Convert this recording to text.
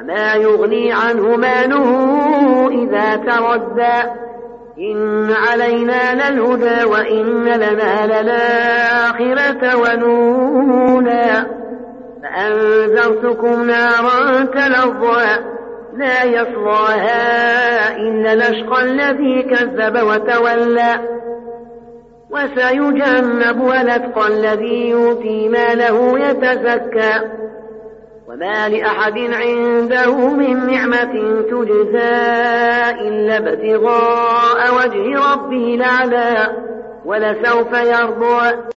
وما يغني عنه ماله إذا تردى. إن علينا للهدى وإن لنا للآخرة ونونا فأنذرتكم نارا تلظى. لا يصلاها إلا الأشقى الذي كذب وتولى. وسيجنبها الأتقى الذي يؤتي ماله يتزكى. وما لأحد عنده من نعمة تجزى إلا ابتغاء وجه ربه الأعلى ولسوف يرضى.